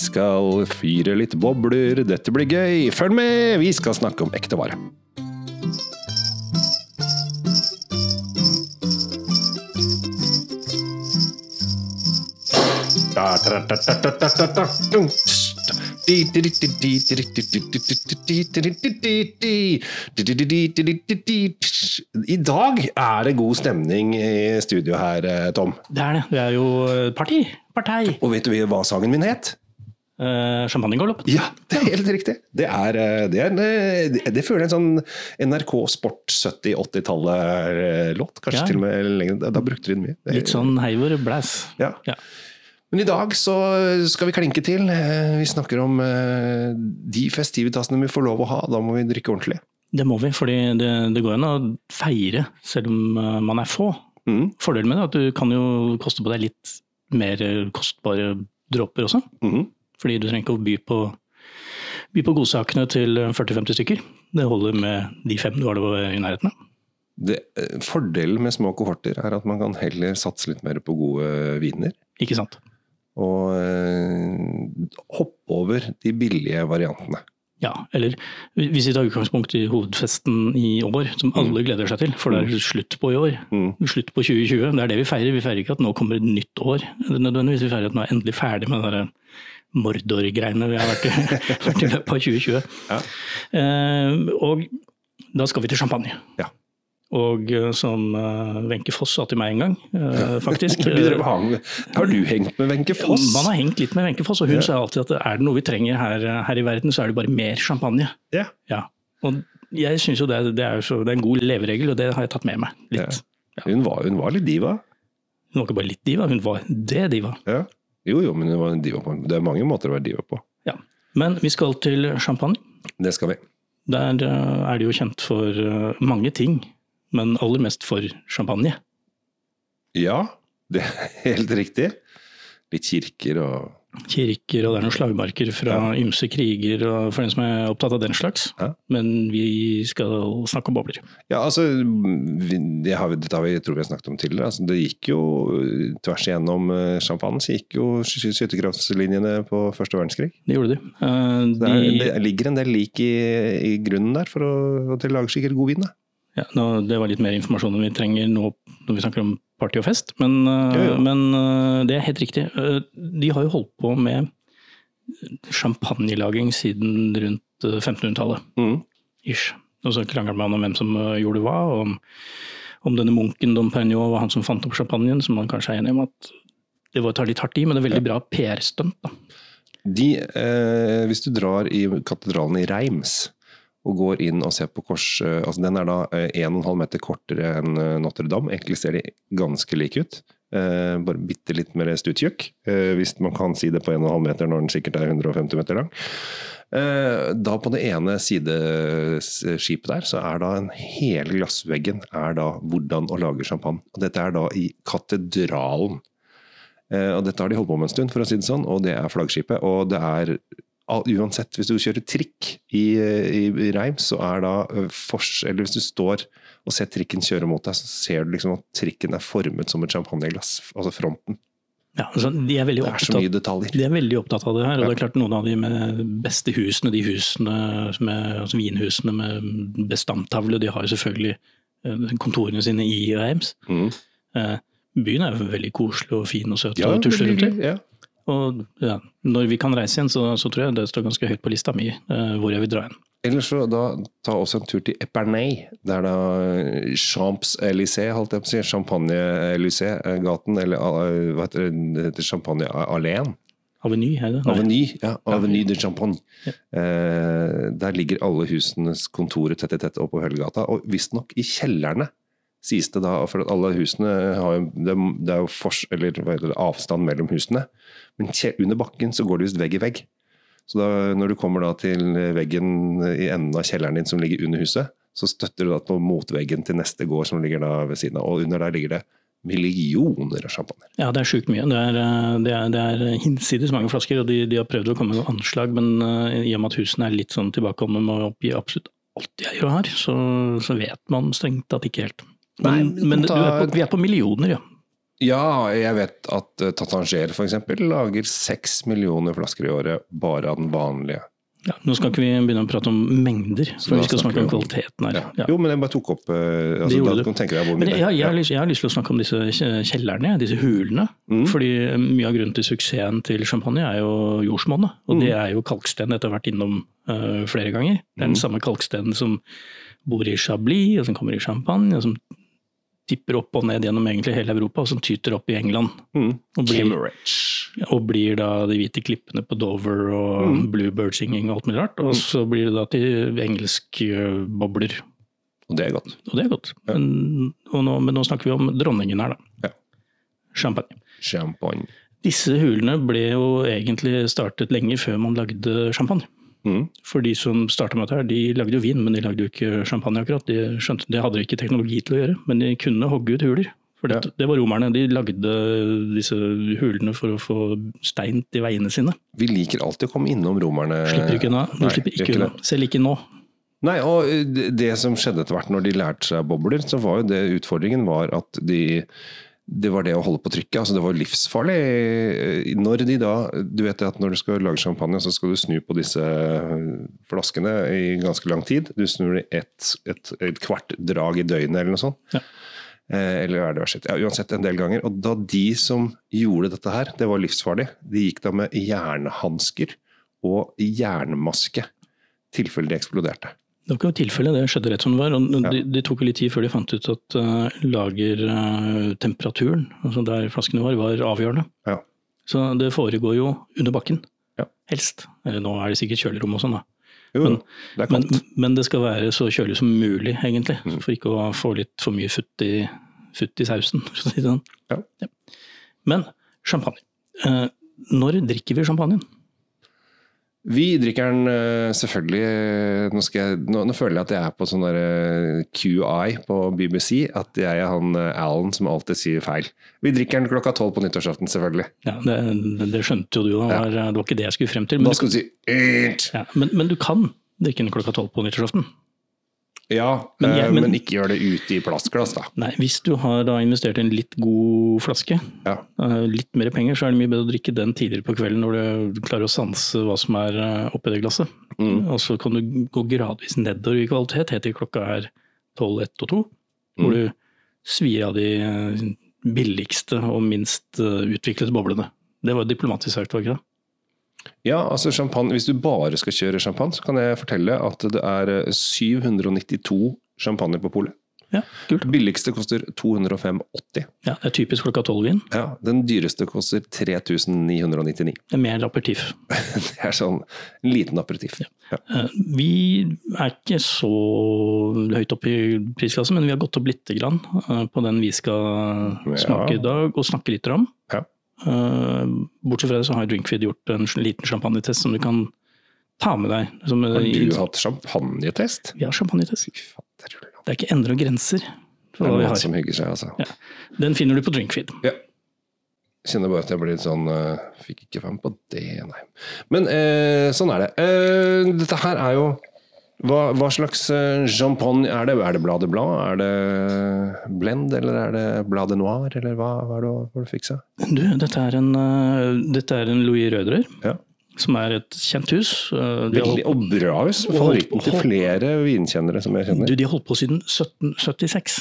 skal fyre litt bobler, dette blir gøy. Følg med, vi skal snakke om ekte vare. I dag er det god stemning i studio her, eh, Tom. Det er det. Det er jo eh, parti. Partei. Og vet du hva sangen min het? Uh, Champagnegalopp. Ja, det er helt riktig. Det, er, eh, det, er, det, det føler jeg en sånn NRK Sport 70-80-tallet-låt. Kanskje Ja. til og med lenger. Da, da brukte de den mye. Litt sånn heiver blæs. Ja. Ja. Men i dag så skal vi klinke til. Eh, Vi snakker om eh, de festivitasene vi får lov å ha. Da må vi drikke ordentlig. Det må vi, for det, det går an å feire selv om eh, man er få. Mm. Fordelen med det er at du kan jo koste på deg litt mer kostbare dråper også. Mhm. Fordi du trenger ikke å by på, by på godsakene til 40-50 stykker. Det holder med de fem du har det i nærheten av. Det, eh, fordelen med små kohorter er at man kan heller satse litt mer på gode viner. Ikke sant? Og eh, hoppe over de billige variantene. Ja, eller hvis vi tar utgangspunkt i hovedfesten i år, som alle gleder seg til, for det er slutt på i år. Mm. Slutt på 2020. Det er det vi feirer. Vi feirer ikke at nå kommer et nytt år. Nødvendigvis Vi feirer at nå er endelig ferdig med det der Mordor-greiene vi har vært i, vært i løpet av 2020. Ja. Eh, og da skal vi til champagne. Ja. Og eh, som eh, Wenche Foss sa til meg en gang, faktisk Har du hengt med Wenche Foss? Man har hengt litt med Wenche Foss, og hun Ja. sa alltid at er det noe vi trenger her, her i verden, så er det bare mer champagne. Ja. Ja. Og jeg syns jo det, det, er så, det er en god leveregel, og det har jeg tatt med meg litt. Hun, var, hun var litt diva. Hun var ikke bare litt diva, hun var det diva. Jo, jo, men det, var en diva på. det er mange måter å være diva på. Ja. Men vi skal til champagne. Det skal vi. Der eh, er det jo kjent for eh, mange ting, men aller mest for champagne. Ja, det er helt riktig. Litt kirker og Kirker, og det er noen slagmarker fra ymse kriger, og for den som er opptatt av den slags. Ja. Men vi skal snakke om bobler. Ja, altså det har vi, Dette har vi, tror vi har snakket om tidligere. Altså, det gikk jo tvers igjennom eh, champagne. Så gikk jo sky- på første verdenskrig. Det gjorde de. Uh, Det, er, de det ligger en del lik i, i grunnen der for å, at de lager sikkert god vin. Da. Ja, nå, det var litt mer informasjon enn vi trenger nå når vi snakker om party og fest, men, eh, Jo, jo. men eh, det er helt riktig. Eh, De har jo holdt på med champagnelaging siden rundt eh, 1500-tallet. Mm. ish. Og så krangler man om hvem som gjorde hva, og om, om denne munken Dom Perignon var han som fant opp champagnen, som man kanskje er enig om at det var å ta litt hardt i, men det er veldig bra PR-stunt. da. De, eh, hvis du drar i katedralen i Reims og går inn og ser på kors eh, altså Den er da eh, 1,5 meter kortere enn eh, Notre-Dame. Egentlig ser de ganske like ut. Eh, bare bitte litt mer stuttjukk, eh, hvis man kan si det på 1,5 meter når den sikkert er 150 meter lang. Eh, da på det ene sideskipet der, så er da en hele glassveggen er da hvordan å lage champagne. Og dette er da i katedralen. Eh, og dette har de holdt på med en stund, for å si det sånn, og det er flaggskipet. Og det er uansett, hvis du kjører trikk i, i, i Reims, så er da fors... Eller hvis du står og ser trikken kjøre mot deg, så ser du liksom at trikken er formet som et champagneglass. Altså fronten. Ja, altså, de er Det er så mye detaljer. de er veldig opptatt av det her, og Ja. det er klart noen av de med beste husene, de husene med, altså vinhusene med bestandtavle de har jo selvfølgelig kontorene sine i Reims. Mm. Eh, Byen er jo veldig koselig og fin og søt Ja, og tusler rundt i. ja. Og ja, når vi kan reise igjen, så, så tror jeg det står ganske høyt på lista mi eh, hvor jeg vil dra hen. Ellers så da ta også en tur til Epernay. Det er da Champs-Élysées, holdt jeg på å si. Champagne-Élysées-gaten, eller eh, hva heter det, Champagne-Alléen. Aveny, er det? Aveny, ja, Aveny de Champagne. Ja. Eh, der ligger alle husenes kontorer tett i tett oppå Høllgata. Og visstnok i kjellerne, sies det da. For alle husene har jo Det, er jo fors, eller, eller, avstand mellom husene. Men under bakken så går det visst vegg i vegg. Så da, når du kommer da til veggen i enden av kjelleren din som ligger under huset, så støtter du da på motveggen til neste gård som ligger da ved siden av. Og under der ligger det millioner av champagne. Ja, det er sjukt mye. Det er, eh, det er, det er hinsides mange flasker, og de, de har prøvd å komme med anslag, men eh, i og med at husene er litt sånn tilbakeholdne med å oppgi absolutt alt de eier og har, så, så vet man strengt tatt ikke helt. Men, Nei, men ta- du er på, vi er på millioner, ja. Ja, jeg vet at Tatanger Tattanger f.eks. lager seks millioner flasker i året bare av den vanlige. Ja, nå skal ikke vi begynne å prate om mengder, for vi skal snakke om kvaliteten her. Ja. Ja. Jo, men jeg bare tok opp uh, altså, Det gjorde Da du. mye jeg, jeg, har lyst, jeg har lyst til å snakke om disse kjellerne, disse hulene. Mm. Fordi mye av grunnen til suksessen til champagne er jo jordsmonnet. Og Mm. det er jo kalksten dette har vært innom uh, flere ganger. Det er den Mm. samme kalkstenen som bor i Chablis, og som kommer i Champagne, og som tipper opp og ned gjennom egentlig hele Europa, og som tyter opp i England. Mm. Og blir, og blir da de hvite klippene på Dover og Mm. bluebird-singing og alt mulig rart. Og så blir det da til engelske eh. Og det er godt. Og det er godt. Ja. Men, nå, men nå snakker vi om dronningen her, da. Ja. Champagne. Champagne. Disse hulene ble jo egentlig startet lenge før man lagde champagne. Mm. For de som starta med dette, her, de lagde jo vin, men de lagde jo ikke champagne akkurat. De skjønte, det hadde de ikke teknologi til å gjøre, men de kunne hogge ut huler. For det, Ja. det var romerne. De lagde disse hulene for å få stein til veiene sine. Vi liker alltid å komme innom romerne. Slipper ikke unna. Du Nei, slipper ikke ikke unna. Selv ikke nå. Nei, og det- det som skjedde etter hvert når de lærte seg bobler, så var jo det utfordringen var at de det var det å holde på trykket. altså Det var livsfarlig. Når de da Du vet at når du skal lage champagne, så skal du snu på disse flaskene i ganske lang tid. Du snur det et, et, et kvart drag i døgnet eller noe sånt. Ja. Eh, eller er det verst? Ja, uansett en del ganger. Og da de som gjorde dette her, det var livsfarlig. De gikk da med jernhansker og jernmaske tilfelle de eksploderte. Det var ikke noe tilfelle, det skjedde rett som det var. og de, de tok jo litt tid før de fant ut at uh, lagertemperaturen, altså der flaskene var, var avgjørende. Ja. Så det foregår jo under bakken, Ja. helst. Eller nå er det sikkert kjølerom og sånn, da. Jo, Men- det er Men, kaldt. men det skal være så kjølig som mulig, egentlig. Mm. For ikke å få litt for mye futt i, futt i sausen. sånn. Ja. Men champagne. Uh, når drikker vi champagnen? Vi drikker den eh, selvfølgelig nå, skal jeg, nå, nå føler jeg at jeg er på sånn der eh, QI på BBC. At jeg er han eh, Alan som alltid sier feil. Vi drikker den klokka tolv på nyttårsaften, selvfølgelig. Ja, det, det skjønte jo du, da. Ja. det var ikke det jeg skulle frem til. Men, Da skal du si ja, men, men du kan drikke den klokka tolv på nyttårsaften. Ja, Men men, jeg- men, men- ikke gjør det ute i plastglass, da. Nei, hvis du har da investert i en litt god flaske, Ja. eh, litt mer penger, så er det mye bedre å drikke den tidligere på kvelden når du klarer å sanse hva som er eh, oppi det glasset. Mm. Og så kan du gå gradvis nedover i kvalitet, helt til klokka er 12, 1 og 2. Hvor Mm. du svir av de eh, billigste og minst eh, utviklede boblene. Det var diplomatisk sagt, var ikke det? Ja, altså champagne, Hvis du bare skal kjøre champagne, så kan jeg fortelle at det er eh, 792 champagne på polet. Ja, kult. Billigste koster 205,80. Ja, det er typisk klokka tolv-vin. Ja, Den dyreste koster 3999. Det er mer aperitif. Det er sånn en liten aperitiff. Ja. Ja. Vi er ikke så høyt oppe i prisklassen, men vi har gått opp litt grann eh, på den vi skal smake i dag og snakke litt om. Eh, Bortsett fra det så har Drinkfeed gjort en liten champagnetest som du kan ta med deg. Som, Har i- du hatt champagnetest? Vi har champagnetest. Det er ikke endre grenser Det er noen som hygger seg, altså. Ja. Den finner du på Drinkfeed. Ja. Kjenner bare at jeg blir litt sånn eh, Fikk ikke fram på det, nei. Men eh, sånn er det. Eh, dette her er jo hva, hva slags eh, champagne er det? Er det Bladet Blad? Er det Blend, eller er det Bladet Noir? Eller hva, hva er det å du fiksa? Du, dette er en, eh, dette er en Louis Røderer, Ja. som er et kjent hus. Eh, Veldig, og bra hus. Favoritten til flere vinkjennere som jeg kjenner. Du, de har holdt på siden 1776.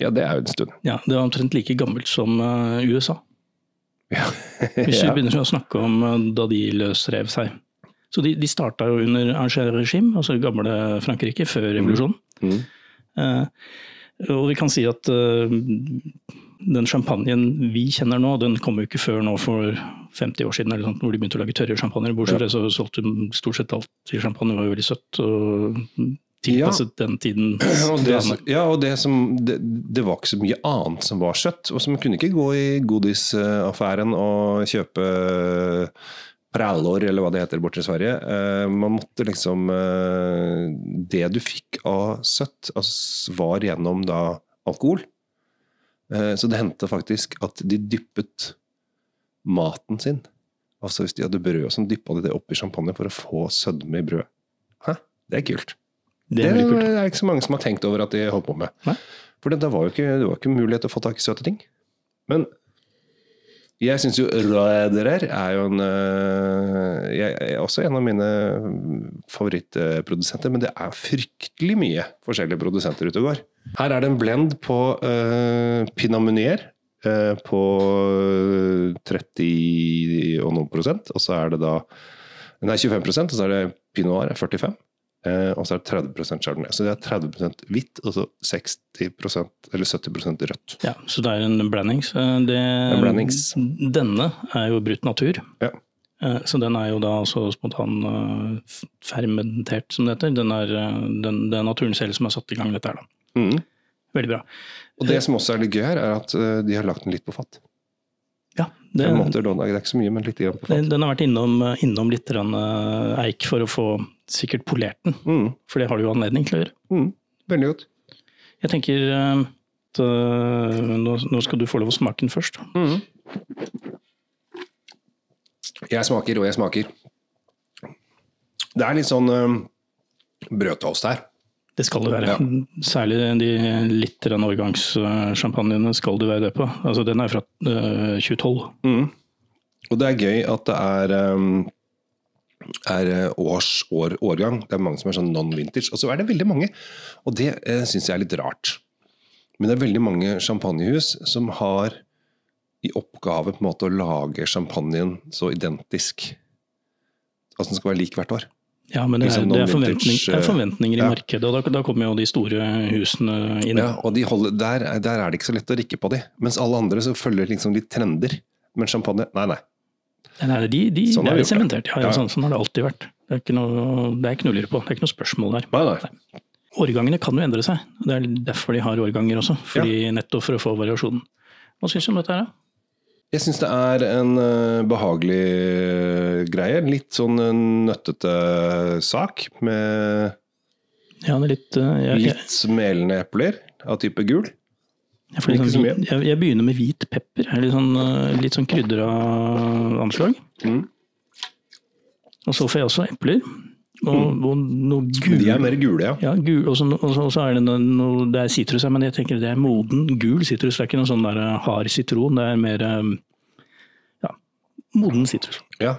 Ja, det er jo en stund. Ja, Det er omtrent like gammelt som eh, USA. Ja. Hvis vi begynner å snakke om eh, da de løsrev seg. Så de, de starta jo under Angers-regime, altså gamle Frankrike, før revolusjonen. Mm. Eh, og vi kan si at eh, den champagnen vi kjenner nå, den kom jo ikke før nå for 50 år siden, eller sånt, hvor de begynte å lage tørre champagner. Bortsett fra ja. så solgte de stort sett alt i champagne, var jo veldig søtt. og Tilpasset den tiden. Og det, ja, og det, som, det, det var ikke så mye annet som var søtt. Og som kunne ikke gå i godisaffæren og kjøpe prallor, eller hva det heter borte i Sverige. Eh, Man måtte liksom eh, Det du fikk av søtt, altså, var gjennom da alkohol. Eh, Så det hendte faktisk at de dyppet maten sin. Altså Hvis de hadde brød, så dyppa de det oppi champagne for å få sødme i brødet. Hæ? Det er kult. Det er kult. Det er ikke så mange som har tenkt over at de holdt på med. Nei. For det, det var jo ikke, det var ikke mulighet til å få tak i søte ting. Men Jeg syns jo Røderer er jo en øh, Jeg er også en av mine favorittprodusenter, men det er fryktelig mye forskjellige produsenter ute og går. Her er det en blend på uh, Pinot øh, på 30 og noen prosent, og så er det da Nei, 25 og så er det Pinot Noir 45. Eh, og så er det 30% chardonnay. Så det er 30% hvitt og så 60% eller 70% rødt. Ja, Så det er en blandings. Det, En blandings. Denne er jo brutt natur. Ja. Eh, Så den er jo da altså spontan eh, fermentert, som det heter. Den er, den, det er naturen selv som har satt i gang dette her, da. Mm. Veldig bra. Og det som også er litt gøy her, er at de har lagt den litt på fat. Det, Fem måneder, da, det er ikke så mye, men litt på den, fat. den har vært innom, innom litt eh, eik for å få sikkert polert den, Mm. for det har du jo anledning til å gjøre. Mm. Veldig godt. Jeg tenker eh, at eh, nå, nå skal du få lov å smake den først. Mm. Jeg smaker, og jeg smaker. Det er litt sånn um, brødtoast her. Det skal det være. Ja. Særlig de litt årgangssjampanjene skal det være det på. Altså, den er fra uh, 2012. Mm. Og det er gøy at det er, um, er eh, års, år, årgang. Det er mange som er sånn non-vintage. Og så er det veldig mange, og det uh, syns jeg er litt rart. Men det er veldig mange champagnehus som har i oppgave på en måte å lage champagnen så identisk. Altså den skal være lik hvert år. Ja, men det er, Liksom det er, forventning, er forventninger i ja. markedet, og da, da kommer jo de store husene inn. Ja, og de holder, der, er- der er det ikke så lett å rikke på de. Mens alle andre så følger liksom de trender. Men champagne, nei nei. Nei, de, de, Sånn det er sementert. Ja, ja, sånn, sånn har det alltid vært. Det er ikke noe, det er ikke noe å lure på. Det er ikke noe spørsmål der. nei, nei. Årgangene kan jo endre seg. Det er derfor de har årganger også. Fordi Nettopp for å få variasjonen. Hva syns du om dette her, da? Jeg syns det er en eh, behagelig eh, greie. Litt sånn eh, nøttete sak med Ja, litt, jeg, litt smelende epler av type gul. jeg, får litt så sånn, jeg, jeg begynner med hvit pepper. Er Litt sånn, litt sånn krydra anslag. Mm. Og så får jeg også epler. Og, og noe gul. De er mer gule, ja. Ja, gul, og så, og så, og så er det noe, noe Det er sitrus her, men jeg tenker det er moden gul sitrus. Det er ikke noe sånn der eh, hard sitron. Det er mer eh, ja, moden sitrus. Ja,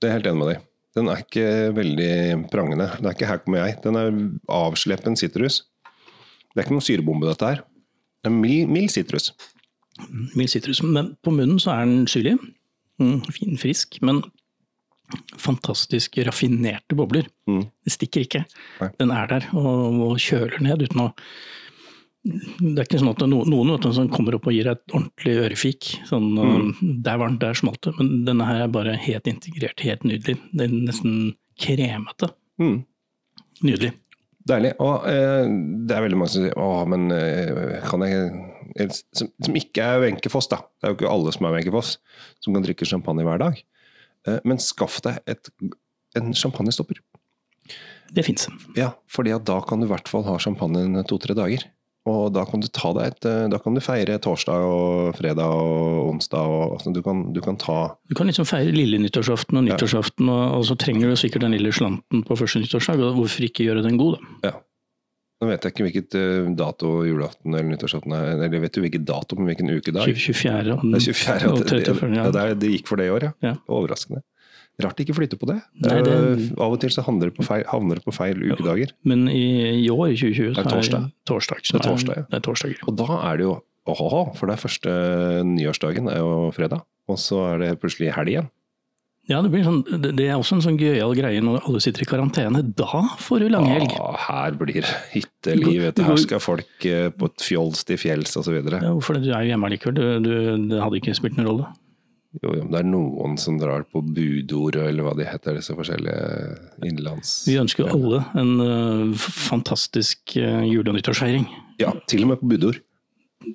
det er helt enig med deg. Den er ikke veldig prangende. Det er ikke 'her kommer jeg'. Den er avsleppen sitrus. Det er ikke noen syrebombe, dette her. Det er mild, mild sitrus. Mild sitrus. Men på munnen så er den syrlig. Mm, fin, frisk. Men fantastisk raffinerte bobler. Mm. Det stikker ikke. Nei. Den er der og, og kjøler ned uten å det er ikke sånn at er noen som kommer opp og gir deg et ordentlig ørefik. Sånn, Mm. Der varmt, der smalt det. Men denne her er bare helt integrert, helt nydelig. Det er nesten kremete. Mm. Nydelig. Deilig. Og eh, det er veldig mange som sier 'Å, men eh, kan jeg som, som ikke er Wenche Foss, da. Det er jo ikke alle som er Wenche Foss, som kan drikke champagne hver dag. Eh, men skaff deg et, en champagnestopper. Det fins. Ja, fordi at da kan du i hvert fall ha champagnen to-tre dager. Og da kan du ta deg et eh, Da kan du feire torsdag og fredag og onsdag og altså, du, kan, du kan ta Du kan liksom feire lille nyttårsaften og nyttårsaften, og, og så trenger du sikkert den lille slanten på første nyttårsdag. og Hvorfor ikke gjøre den god, da? Ja. Nå vet jeg ikke hvilket eh, dato julaften eller nyttårsaften er. Eller vet du hvilken dato, men hvilken ukedag. 24. og, Det er 24. og at det, 34. ja, Ja. det, det gikk for det i år, ja. Ja. Overraskende. Rart de ikke flytter på det. Nei, det- er, Av og til så havner det på feil, det på feil ukedager. Men i, i år, i 2020, så er torsdag. torsdag. så Det er torsdag, ja. Det er torsdager. Og da er det jo åhå, for det er første nyårsdagen er jo fredag. Og så er det plutselig helg igjen. Ja, det, blir sånn, det, er også en sånn gøyal greie når alle sitter i karantene. Da får du langhelg. Ja, her blir det hytteliv. Her skal folk eh, på et fjols til fjells osv. Ja, for? Du er jo hjemme likevel. Du, du, det hadde ikke spilt noen rolle. Jo, jo, men det er noen som drar på budordet, eller hva de heter, disse forskjellige innenlands... Vi ønsker alle en uh, fantastisk uh, jule- og nyttårsfeiring. Ja, til og med på budord.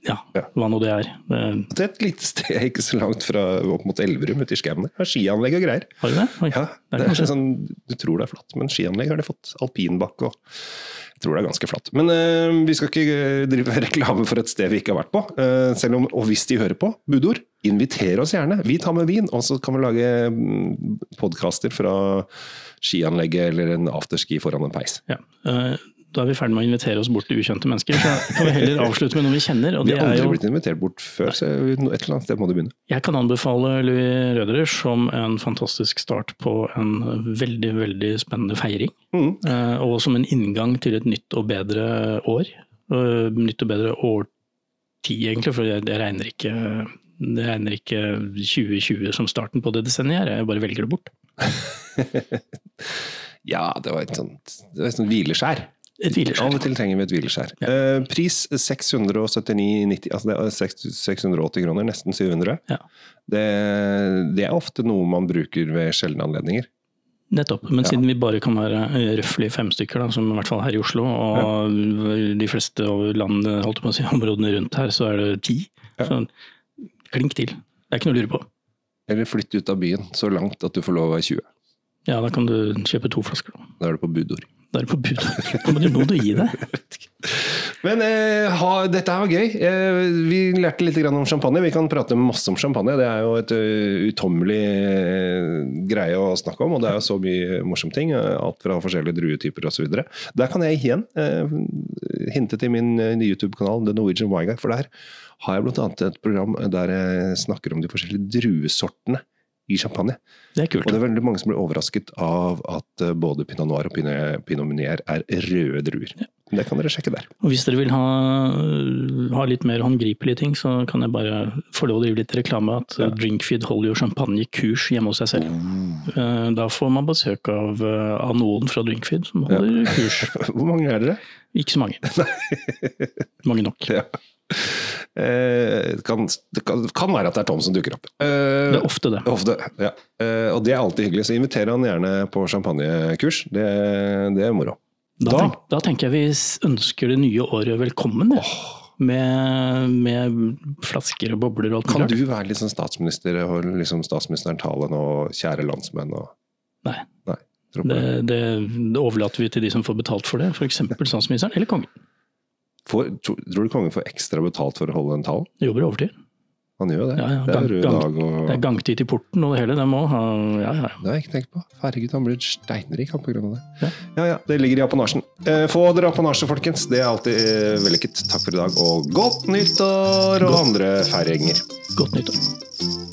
Ja, hva nå det er. Det, Det er et lite sted ikke så langt fra opp mot Elverum, ute i skauen. Det Har skianlegg og greier. har du det? Oi. Ja, Det er er kanskje- sånn, Du tror det er flatt, men skianlegg har de fått. Alpinbakke og Jeg tror det er ganske flatt. Men eh, vi skal ikke eh, drive reklame for et sted vi ikke har vært på. Eh, selv om, Og hvis de hører på, budord, inviter oss gjerne. Vi tar med vin, og så kan vi lage podkaster fra skianlegget eller en afterski foran en peis. Ja. Eh, Da er vi ferdig med å invitere oss bort til ukjente mennesker. Så kan vi heller avslutte med noe vi kjenner. og Vi det har er aldri jo... blitt invitert bort før, så et eller annet sted må du begynne. Jeg kan anbefale Louis Røderer som en fantastisk start på en veldig veldig spennende feiring. Mm. Eh, Og som en inngang til et nytt og bedre år. Eh, Nytt og bedre årtid, egentlig, for jeg, regner ikke det regner ikke 2020 som starten på det desenniet jeg bare velger det bort. Ja, det var et sånt, det var et sånt hvileskjær. Et hvileskjær. Av og til trenger vi et hvileskjær. Ja. Uh, pris 679,90, altså det er 680 kroner, nesten 700. Ja. Det, det er ofte noe man bruker ved sjeldne anledninger. Nettopp. Men siden vi bare kan være eh, røftlig fem stykker, da, som i hvert fall her i Oslo, og de fleste av landet, holdt på å si, områdene rundt her, så er det ti. Ja. Så klink til. Det er ikke noe å lure på. Eller flytte ut av byen så langt at du får lov å være 20. Ja, da kan du kjøpe to flasker. Da er du på budord. Da er det på bud. Da må du, må du gi deg. Men eh, ha, dette her var gøy. Eh, vi lærte litt om champagne. Vi kan prate masse om champagne. Det er jo et uh, utommelig eh, greie å snakke om, og det er jo så mye morsomme ting. eh, Alt fra forskjellige druetyper osv. Der kan jeg igjen eh, hinte til min eh, YouTube-kanal The Norwegian Wine Guy, for der har jeg bl.a. et program der jeg snakker om de forskjellige druesortene i champagne. Det er kult. Og det er veldig mange som blir overrasket av at eh, både pinot noir og pinot, munier er røde druer. Det kan dere sjekke der. Og hvis dere vil ha, ha litt mer håndgripelige ting, så kan jeg bare få lov å drive litt reklame. At Ja. Drinkfeed holder jo champagnekurs hjemme hos seg selv. Mm. Da får man besøk av, eh, av noen fra Drinkfeed som holder kurs. Hvor mange er dere? Ikke så mange. Mange nok. Ja. Eh, det, kan, det kan, kan være at det er Tom som dukker opp. Eh, Det er ofte det. ofte, ja. Eh, og det er alltid hyggelig, så inviter han gjerne på champagnekurs. Det, det er moro. Da, Da- tenk, da tenker jeg vi ønsker det nye året velkommen. Ja. Med, med flasker og bobler og alt Kan du være litt sånn statsminister og liksom statsministeren tale nå, kjære landsmenn? Og, Nei. Nei det. det, det overlater vi til de som får betalt for det, f.eks. statsministeren eller kongen. Får, tror, du kongen får ekstra betalt for å holde den talen? Jobber overtid. Han gjør jo det. Ja, ja, det er gang- og Det er gangtid i porten og det hele. Må ha Ja, ja. Det har jeg ikke tenkt på. Herregud, han blir steinrik han grunn av det. Ja. ja, ja, det ligger i apanasjen. Eh, få dere apanasje, folkens. Det er alltid eh, vellykket. Takk for i dag, og godt nyttår og andre feiringer. Godt nyttår.